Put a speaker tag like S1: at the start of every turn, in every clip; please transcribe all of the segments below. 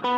S1: Halo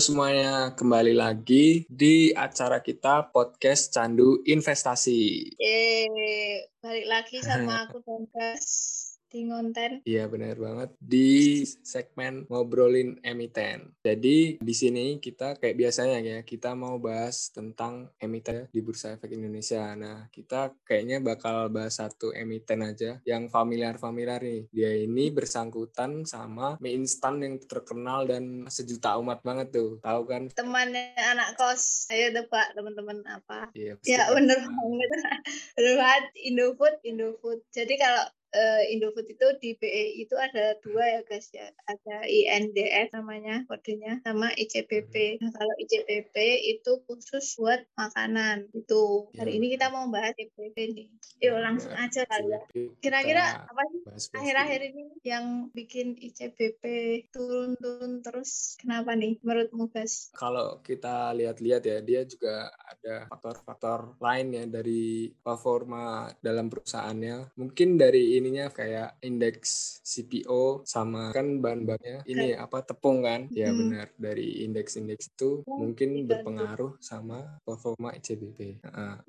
S1: semuanya, kembali lagi di acara kita podcast Candu Investasi.
S2: Yeay, balik lagi sama aku Tonkas di konten.
S1: Iya benar banget di segmen ngobrolin emiten. Jadi di sini kita kayak biasanya ya kita mau bahas tentang emiten di Bursa Efek Indonesia. Nah kita kayaknya bakal bahas satu emiten aja yang familiar-familiar nih. Dia ini bersangkutan sama mie instan yang terkenal dan sejuta umat banget tuh. Tahu kan?
S2: Temannya anak kos. Ayo tebak teman-teman apa?
S1: Iya.
S2: Ya bener banget. bener banget. Indofood, Indofood. Jadi kalau uh, Indofood itu di BE itu ada dua ya guys ya. Ada INDF namanya kodenya sama ICBP nah kalau ICBP itu khusus buat makanan itu hari ya. ini kita mau bahas ICBP nih. Yuk langsung ya, aja kali ya. Kira-kira apa sih akhir-akhir ini yang bikin ICBP turun-turun terus? Kenapa nih menurutmu guys?
S1: Kalau kita lihat-lihat ya dia juga ada faktor-faktor lain ya dari performa dalam perusahaannya. Mungkin dari ininya kayak indeks CPO sama kan bahan-bahannya ini apa tepung kan ya hmm. benar dari indeks-indeks itu oh, mungkin berpengaruh sama performa ICBP. Uh.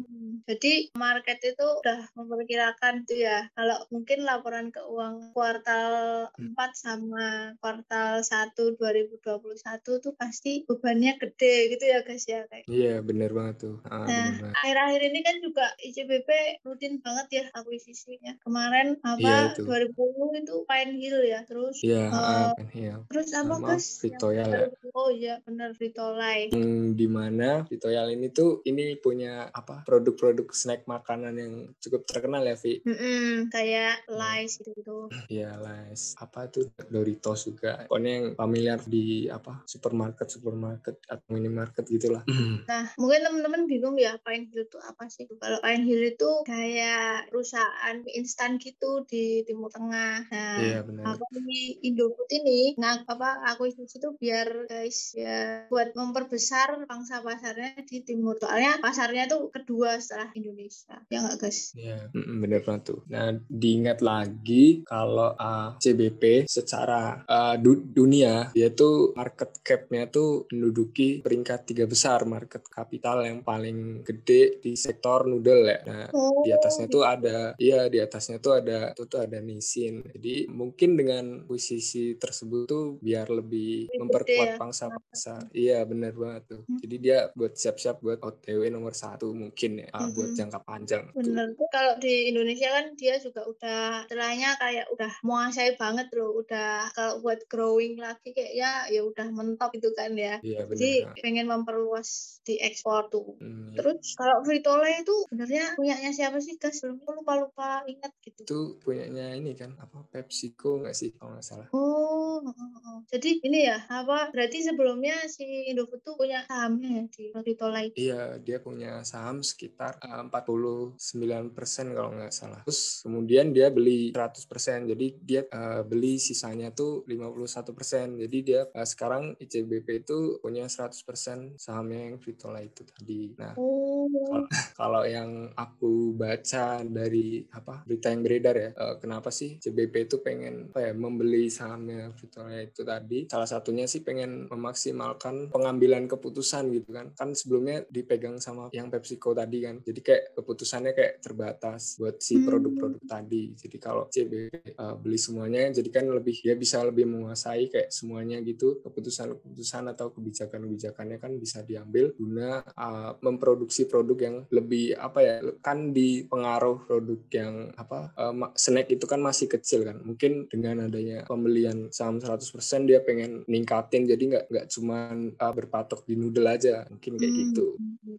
S2: Jadi market itu udah memperkirakan tuh ya kalau mungkin laporan keuangan kuartal hmm. 4 sama kuartal 1 2021 tuh pasti bebannya gede gitu ya guys ya kayak.
S1: Iya benar banget tuh.
S2: Uh, nah akhir-akhir ini kan juga ICBP rutin banget ya akuisisinya. Kemarin apa ya, 2010 itu Pine Hill ya terus
S1: ya, uh, Pine Hill.
S2: terus apa guys
S1: Vitoyal ya
S2: oh iya benar Vitolai
S1: hmm, di mana Vitoyal ini tuh ini punya apa produk-produk snack makanan yang cukup terkenal ya Vi?
S2: Mm -mm, kayak Lays gitu gitu
S1: iya Lays apa tuh Doritos juga. Pokoknya yang familiar di apa supermarket supermarket atau minimarket gitulah.
S2: Nah mungkin teman-teman bingung ya Pine Hill itu apa sih? Kalau Pine Hill itu kayak perusahaan instan gitu di Timur Tengah. Nah,
S1: iya, benar.
S2: apa di Indofood ini, nah apa aku itu situ biar guys ya buat memperbesar pangsa pasarnya di Timur. Soalnya pasarnya tuh kedua setelah Indonesia. Ya nggak guys?
S1: Iya, benar banget tuh. Nah, diingat lagi kalau uh, CBP secara uh, du dunia dia tuh market cap-nya tuh menduduki peringkat tiga besar market kapital yang paling gede di sektor noodle ya. Nah, oh. di atasnya tuh ada iya di atasnya tuh ada itu tuh ada Nisin. Jadi mungkin dengan posisi tersebut tuh biar lebih Ribet memperkuat ya. pangsa pasar. Iya benar banget tuh. Hmm. Jadi dia buat siap-siap buat OTW nomor satu mungkin ya hmm. buat jangka panjang.
S2: Benar tuh. Kalau di Indonesia kan dia juga udah istilahnya kayak udah menguasai banget loh. Udah kalau buat growing lagi kayak ya ya udah mentok gitu kan ya.
S1: Iya, benar.
S2: Jadi pengen memperluas di ekspor tuh. Hmm. Terus kalau Frito-Lay itu sebenarnya punyanya siapa sih guys? Belum lupa lupa ingat gitu.
S1: Itu punyanya ini kan apa PepsiCo nggak sih kalau nggak salah?
S2: Oh, oh, oh, jadi ini ya apa berarti sebelumnya si Indofood tuh punya sahamnya ya di itu
S1: iya dia punya saham sekitar eh, empat puluh sembilan persen kalau nggak salah. Terus kemudian dia beli 100% jadi dia uh, beli sisanya tuh 51% jadi dia uh, sekarang ICBP itu punya 100% sahamnya yang Ritola itu tadi. Nah oh. kalau yang aku baca dari apa berita yang beredar ya uh, kenapa sih CBP itu pengen apa ya membeli sahamnya Victoria itu tadi. Salah satunya sih pengen memaksimalkan pengambilan keputusan gitu kan. Kan sebelumnya dipegang sama yang PepsiCo tadi kan. Jadi kayak keputusannya kayak terbatas buat si hmm. produk-produk tadi. Jadi kalau CBP uh, beli semuanya jadi kan lebih dia bisa lebih menguasai kayak semuanya gitu. Keputusan-keputusan atau kebijakan-kebijakannya kan bisa diambil guna uh, memproduksi produk yang lebih apa ya kan di pengaruh produk yang apa uh, snack itu kan masih kecil kan. Mungkin dengan adanya pembelian saham 100% dia pengen ningkatin jadi nggak nggak cuma uh, berpatok di noodle aja mungkin kayak hmm, gitu.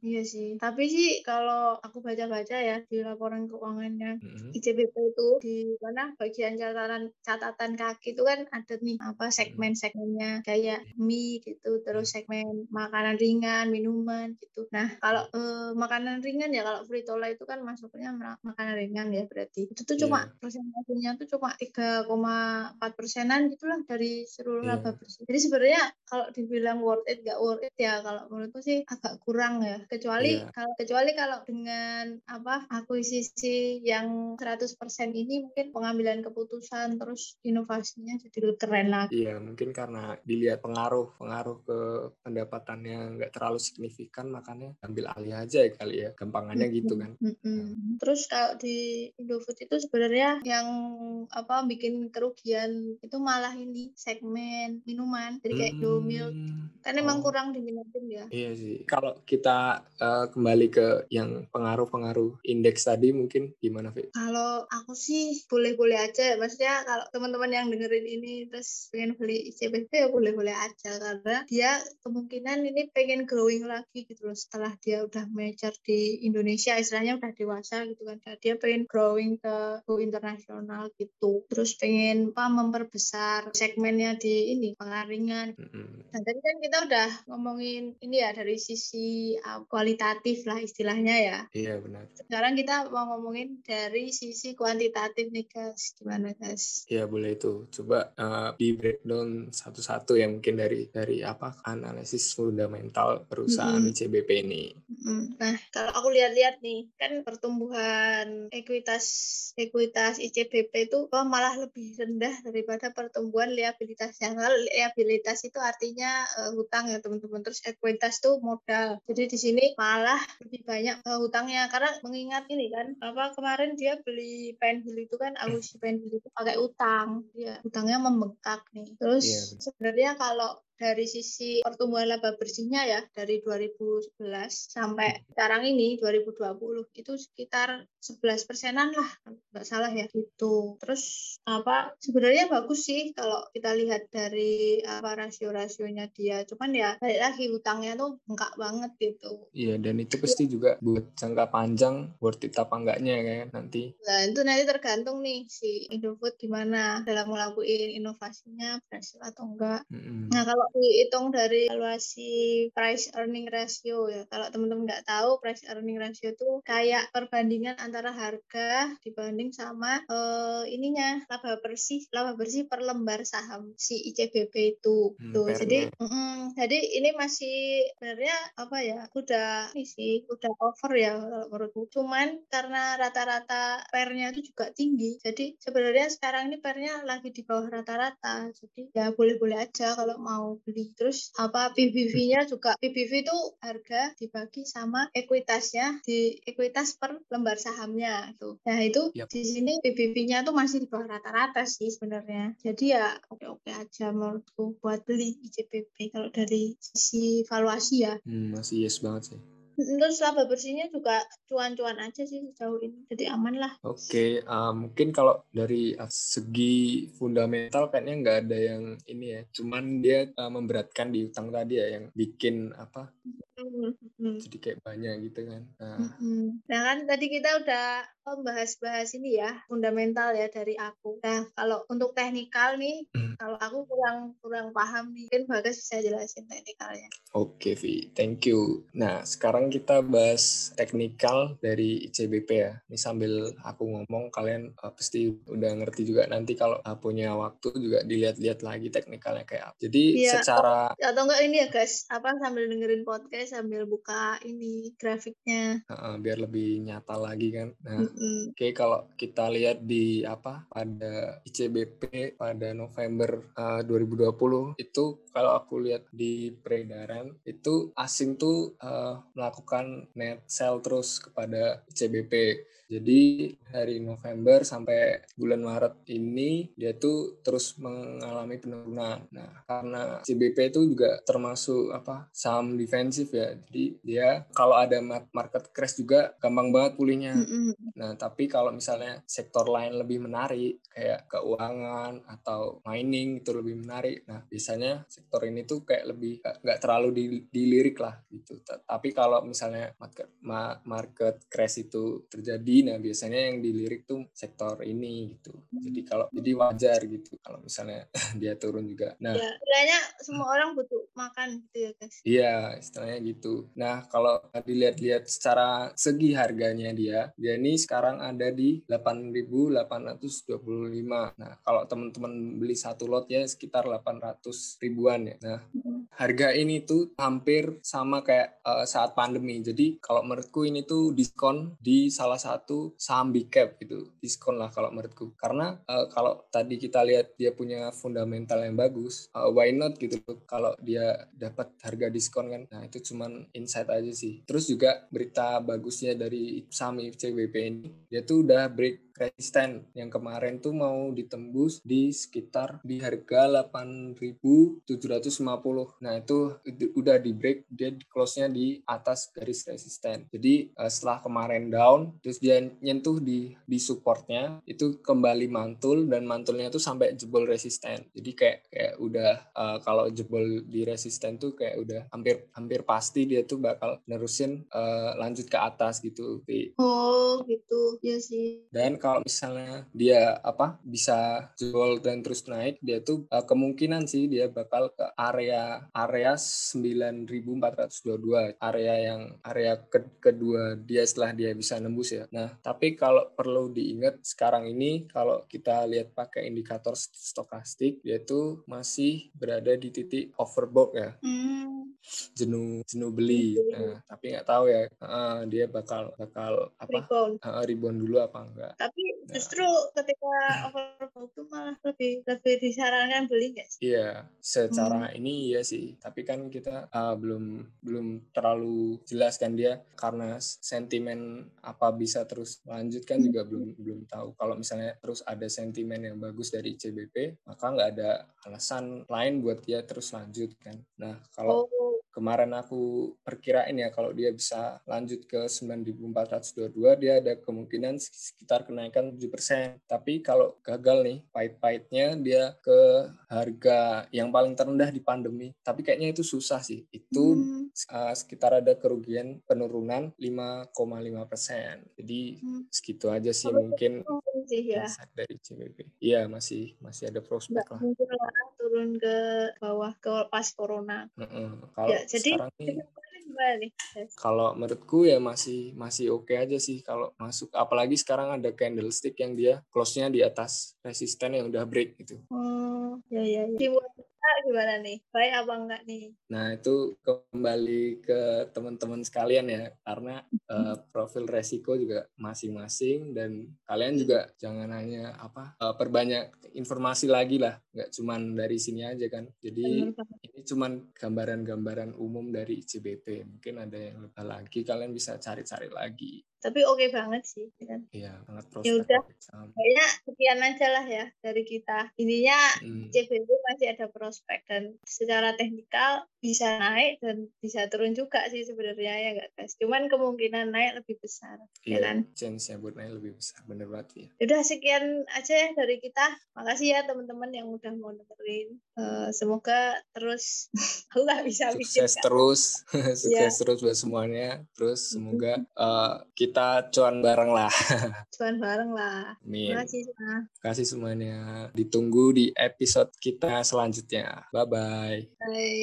S2: iya sih. Tapi sih kalau aku baca-baca ya di laporan keuangannya
S1: Mm-mm.
S2: ICBP itu di mana bagian catatan catatan kaki itu kan ada nih apa segmen-segmennya kayak mie gitu terus segmen makanan ringan minuman gitu. Nah kalau eh, makanan ringan ya kalau fritola itu kan masuknya ma- makanan ringan ya berarti. Itu tuh cuma
S1: Iya.
S2: persentasenya tuh cuma 3,4 persenan gitulah dari seluruh
S1: Iya.
S2: laba bersih jadi sebenarnya kalau dibilang worth it gak worth it ya kalau menurutku sih agak kurang ya kecuali
S1: Iya.
S2: kalau kecuali kalau dengan apa akuisisi yang 100% ini mungkin pengambilan keputusan terus inovasinya jadi lebih keren lagi
S1: Iya, mungkin karena dilihat pengaruh pengaruh ke pendapatannya nggak terlalu signifikan, makanya ambil alih aja ya kali ya. Gampangannya gitu kan.
S2: Mm-mm. Terus kalau di Indofood itu sebenarnya yang apa bikin kerugian itu malah ini segmen minuman jadi kayak Domil
S1: Hmm,
S2: kan emang
S1: oh.
S2: kurang diminatin ya.
S1: Iya sih. Kalau kita eh, kembali ke yang pengaruh-pengaruh indeks tadi mungkin gimana, Vi?
S2: Kalau aku sih boleh-boleh aja, maksudnya kalau teman-teman yang dengerin ini terus pengen beli ICBP ya boleh-boleh aja karena dia kemungkinan ini pengen growing lagi gitu loh setelah dia udah mature di Indonesia, istilahnya udah dewasa gitu kan, Dan dia pengen growing ke internasional gitu, terus pengen apa memperbesar segmennya di ini pengaringan
S1: Mm-mm.
S2: Nah, tadi kan kita udah ngomongin ini ya dari sisi uh, kualitatif lah istilahnya ya.
S1: Iya benar.
S2: Sekarang kita mau ngomongin dari sisi kuantitatif nih guys. Gimana guys?
S1: Iya boleh itu. Coba eh, di breakdown satu-satu ya mungkin dari dari apa analisis fundamental perusahaan
S2: Mm-mm.
S1: ICBP ini.
S2: Mm, Nah, kalau aku lihat-lihat nih, kan pertumbuhan ekuitas ekuitas ICBP itu oh, malah lebih rendah daripada pertumbuhan liabilitasnya. Kalau liabilitas itu artinya eh, hutang ya teman-teman. Terus ekuitas itu modal. Jadi di sini malah lebih banyak eh, hutangnya karena mengingat ini kan apa kemarin dia beli penhil itu kan Agusi penhil itu pakai utang. Dia utangnya membengkak nih. Terus
S1: Iya, betul.
S2: sebenarnya kalau dari sisi pertumbuhan laba bersihnya ya dari 2011 sampai sekarang ini 2020 itu sekitar 11 persenan lah nggak salah ya gitu terus apa sebenarnya bagus sih kalau kita lihat dari apa rasio-rasionya dia cuman ya balik lagi hutangnya tuh bengkak banget gitu
S1: Iya dan itu pasti juga buat jangka panjang worth it apa enggaknya kan nanti.
S2: Nah, itu nanti tergantung nih si Indofood gimana dalam ngelakuin inovasinya berhasil atau enggak.
S1: Mm-mm.
S2: Nah, kalau dihitung dari evaluasi price earning ratio ya. Kalau teman-teman nggak tahu, price earning ratio itu kayak perbandingan antara harga dibanding sama eh, ininya laba bersih, laba bersih per lembar saham si ICBP itu.
S1: Hmm,
S2: Tuh, jadi mm, jadi ini masih sebenarnya apa ya? Udah ini sih, udah over ya kalau menurutku. Cuman karena rata-rata pernya itu juga tinggi, jadi sebenarnya sekarang ini pernya lagi di bawah rata-rata. Jadi ya boleh-boleh aja kalau mau beli. Terus apa PBV-nya juga PBV itu harga dibagi sama ekuitasnya di ekuitas per lembar sahamnya tuh. Nah itu
S1: Yap.
S2: di sini PBV-nya tuh masih di bawah rata-rata sih sebenarnya. Jadi ya oke-oke aja menurutku buat beli ICBP kalau dari sisi valuasi ya.
S1: Hmm, masih yes banget sih.
S2: Terus laba bersihnya juga cuan-cuan aja sih sejauh ini. Jadi aman lah.
S1: Oke, uh, mungkin kalau dari segi fundamental kayaknya nggak ada yang ini ya. Cuman dia uh, memberatkan di utang tadi ya, yang bikin apa?
S2: Hmm, hmm.
S1: Jadi kayak banyak gitu kan. Nah,
S2: Mm-mm. Nah kan tadi kita udah membahas-bahas ini ya fundamental ya dari aku. Nah kalau untuk teknikal nih,
S1: Hmm.
S2: kalau aku kurang kurang paham nih, mungkin Bagas bisa jelasin teknikalnya.
S1: Oke, Vi. Thank you. Nah, sekarang kita bahas teknikal dari ICBP ya. Ini sambil aku ngomong, kalian uh, pasti udah ngerti juga nanti kalau uh, punya waktu juga dilihat-lihat lagi teknikalnya kayak apa. Jadi
S2: Iya.
S1: secara
S2: Atau enggak ini ya guys, apa sambil dengerin podcast sambil buka ini grafiknya.
S1: uh, biar lebih nyata lagi kan. Nah,
S2: Mm-mm.
S1: Oke, kalau kita lihat di apa pada ICBP pada November eh, 2020 itu kalau aku lihat di peredaran itu asing tuh eh, melakukan net sell terus kepada ICBP. Jadi dari November sampai bulan Maret ini dia tuh terus mengalami penurunan. Nah, karena ICBP itu juga termasuk apa saham defensif ya. Jadi dia kalau ada market crash juga gampang banget pulihnya.
S2: Mm.
S1: Nah, tapi kalau misalnya sektor lain lebih menarik kayak keuangan atau mining itu lebih menarik. Nah, biasanya sektor ini tuh kayak lebih nggak terlalu dilirik lah gitu. Tapi kalau misalnya market market crash itu terjadi, nah biasanya yang dilirik tuh sektor ini gitu. Jadi kalau jadi wajar gitu kalau misalnya dia turun juga. Nah,
S2: ya, istilahnya semua orang butuh makan gitu ya guys.
S1: Iya, istilahnya gitu. Nah, kalau dilihat-lihat secara segi harganya dia, dia ini sekarang ada di 8.825. Nah, kalau teman-teman beli satu lot ya sekitar 800 ribuan ya. Nah, harga ini tuh hampir sama kayak uh, saat pandemi. Jadi kalau menurutku ini tuh diskon di salah satu saham big cap gitu. Diskon lah kalau menurutku. Karena uh, kalau tadi kita lihat dia punya fundamental yang bagus, uh, why not gitu kalau dia dapat harga diskon kan. Nah, itu cuman insight aja sih. Terus juga berita bagusnya dari saham ICBP ini, dia tuh udah break resisten yang kemarin tuh mau ditembus di sekitar di harga 8.750. Nah, itu udah di break dia close-nya di atas garis resisten. Jadi uh, setelah kemarin down terus dia nyentuh di di supportnya itu kembali mantul dan mantulnya tuh sampai jebol resisten. Jadi kayak kayak udah uh, kalau jebol di resisten tuh kayak udah hampir hampir pasti dia tuh bakal nerusin uh, lanjut ke atas gitu.
S2: Oh, gitu. Ya sih.
S1: Dan kalau misalnya dia apa bisa jual dan terus naik dia tuh uh, kemungkinan sih dia bakal ke area area 9422 area yang area ke kedua dia setelah dia bisa nembus ya nah tapi kalau perlu diingat sekarang ini kalau kita lihat pakai indikator stokastik dia tuh masih berada di titik overbought ya
S2: hmm
S1: jenuh jenuh beli. Nah, tapi nggak tahu ya uh, dia bakal bakal apa
S2: rebound.
S1: Uh, rebound dulu apa enggak.
S2: Tapi nah. justru ketika overbought itu malah lebih lebih disarankan beli nggak
S1: sih? Iya, secara hmm. ini iya sih. Tapi kan kita uh, belum belum terlalu jelas kan dia karena sentimen apa bisa terus lanjut kan juga belum belum tahu. Kalau misalnya terus ada sentimen yang bagus dari CBP, maka nggak ada alasan lain buat dia terus lanjut kan. Nah, kalau oh kemarin aku perkirain ya kalau dia bisa lanjut ke 9422 dia ada kemungkinan sekitar kenaikan 7%. Tapi kalau gagal nih pahit-pahitnya dia ke harga yang paling terendah di pandemi. Tapi kayaknya itu susah sih. Itu hmm. uh, sekitar ada kerugian penurunan 5,5%. Jadi hmm. segitu aja sih mungkin
S2: sih ya.
S1: dari CBP. Iya, masih masih ada prospek lah.
S2: Mungkin turun ke bawah ke pas corona.
S1: Mm -hmm. Kalau ya,
S2: jadi
S1: nih? Kalau menurutku ya masih masih oke okay aja sih kalau masuk. Apalagi sekarang ada candlestick yang dia close-nya di atas resisten yang udah break gitu.
S2: Oh, ya ya. ya gimana nih? Baik apa enggak nih?
S1: Nah, itu kembali ke teman-teman sekalian ya, karena uh, profil resiko juga masing-masing dan kalian juga jangan hanya apa uh, perbanyak informasi lagi lah, nggak cuman dari sini aja kan. Jadi ini cuman gambaran-gambaran umum dari CBP. Mungkin ada yang lebih lagi, kalian bisa cari-cari lagi
S2: tapi oke okay banget sih
S1: ya kan? Iya sangat
S2: ya udah. kayaknya sekian aja lah ya dari kita. Intinya hmm. CBB masih ada prospek dan secara teknikal bisa naik dan bisa turun juga sih sebenarnya ya enggak guys cuman kemungkinan naik lebih besar
S1: ya iya, ya kan? chance nya buat naik lebih besar bener banget ya
S2: udah sekian aja ya dari kita. Makasih ya teman-teman yang udah mau dengerin. Uh, semoga terus aku nggak bisa
S1: sukses bikin, terus. Sukses ya. terus buat semuanya. Terus semoga uh, kita kita cuan bareng lah.
S2: Cuan bareng lah.
S1: Terima kasih semua. kasih semuanya. Ditunggu di episode kita selanjutnya. Bye-bye.
S2: Bye.